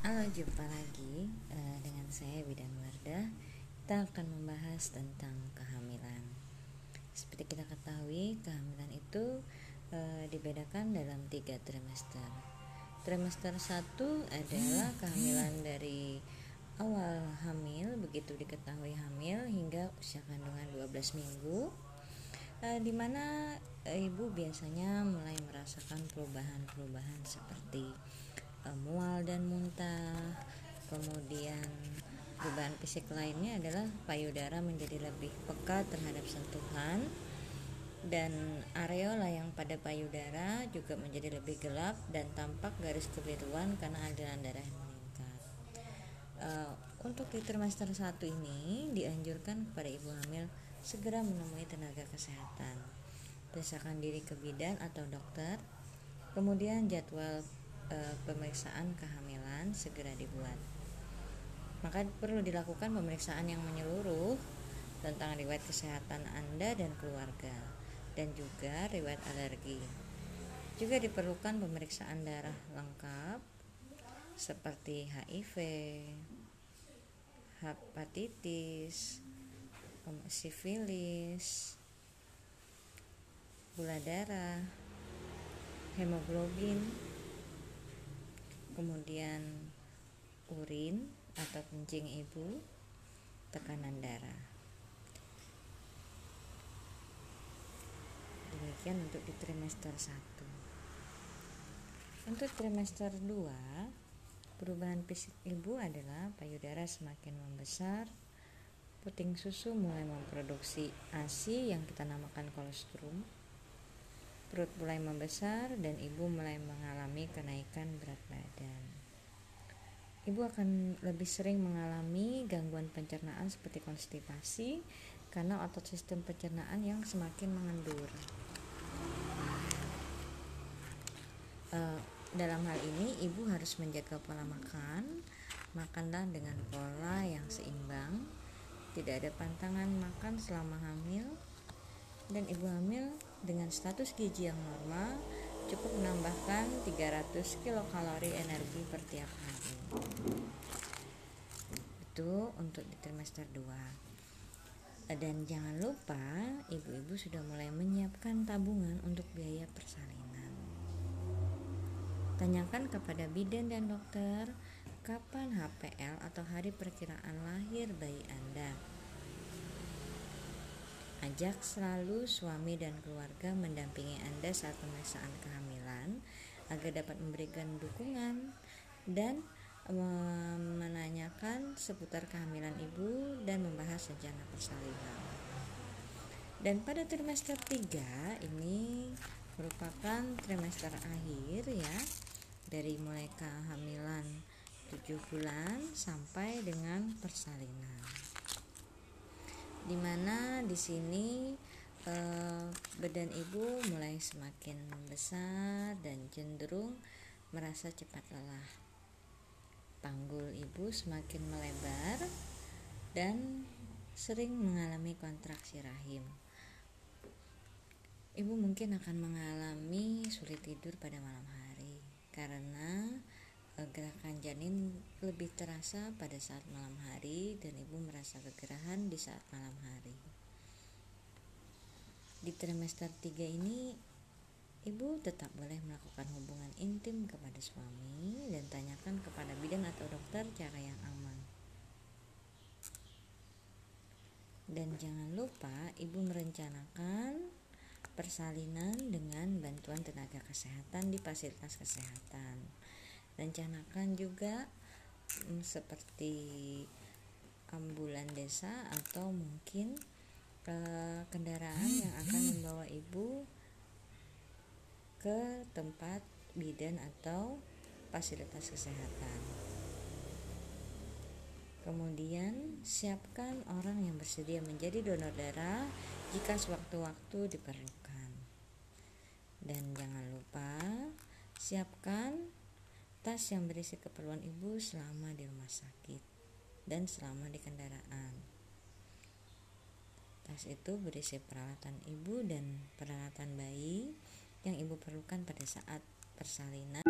Halo, jumpa lagi uh, dengan saya Bidan Wardah. Kita akan membahas tentang kehamilan. Seperti kita ketahui, kehamilan itu uh, dibedakan dalam tiga trimester. Trimester satu adalah kehamilan dari awal hamil, begitu diketahui hamil hingga usia kandungan 12 minggu. Uh, di mana uh, ibu biasanya mulai merasakan perubahan-perubahan seperti uh, mual dan muntah kemudian perubahan fisik lainnya adalah payudara menjadi lebih peka terhadap sentuhan dan areola yang pada payudara juga menjadi lebih gelap dan tampak garis kebiruan karena aliran darah meningkat. Uh, untuk trimester 1 ini dianjurkan kepada ibu hamil segera menemui tenaga kesehatan. Periksakan diri ke bidan atau dokter. Kemudian jadwal e, pemeriksaan kehamilan segera dibuat. Maka perlu dilakukan pemeriksaan yang menyeluruh tentang riwayat kesehatan Anda dan keluarga dan juga riwayat alergi. Juga diperlukan pemeriksaan darah lengkap seperti HIV, hepatitis, sifilis, gula darah, hemoglobin, kemudian urin atau kencing ibu, tekanan darah. Demikian untuk di trimester 1. Untuk trimester 2, perubahan fisik ibu adalah payudara semakin membesar, puting susu mulai memproduksi ASI yang kita namakan kolostrum, perut mulai membesar dan ibu mulai mengalami kenaikan berat badan. Ibu akan lebih sering mengalami gangguan pencernaan seperti konstipasi karena otot sistem pencernaan yang semakin mengendur. Uh, dalam hal ini, ibu harus menjaga pola makan, makanlah dengan pola yang seimbang, tidak ada pantangan makan selama hamil, dan ibu hamil dengan status gizi yang normal cukup menambahkan 300 kilokalori energi per tiap hari. Itu untuk di trimester 2. Dan jangan lupa ibu-ibu sudah mulai menyiapkan tabungan untuk biaya persalinan. Tanyakan kepada bidan dan dokter kapan HPL atau hari perkiraan lahir bayi Anda Ajak selalu suami dan keluarga mendampingi Anda saat pemeriksaan kehamilan agar dapat memberikan dukungan dan menanyakan seputar kehamilan ibu dan membahas rencana persalinan. Dan pada trimester 3 ini merupakan trimester akhir ya dari mulai kehamilan 7 bulan sampai dengan persalinan di mana di sini eh, badan ibu mulai semakin besar dan cenderung merasa cepat lelah. Panggul ibu semakin melebar dan sering mengalami kontraksi rahim. Ibu mungkin akan mengalami sulit tidur pada malam hari karena gerakan janin lebih terasa pada saat malam hari dan ibu merasa kegerahan di saat malam hari. Di trimester 3 ini ibu tetap boleh melakukan hubungan intim kepada suami dan tanyakan kepada bidan atau dokter cara yang aman. Dan jangan lupa ibu merencanakan persalinan dengan bantuan tenaga kesehatan di fasilitas kesehatan rencanakan juga hmm, seperti ambulan desa atau mungkin uh, kendaraan yang akan membawa ibu ke tempat bidan atau fasilitas kesehatan. Kemudian, siapkan orang yang bersedia menjadi donor darah jika sewaktu-waktu diperlukan. Dan jangan lupa siapkan tas yang berisi keperluan ibu selama di rumah sakit dan selama di kendaraan. Tas itu berisi peralatan ibu dan peralatan bayi yang ibu perlukan pada saat persalinan.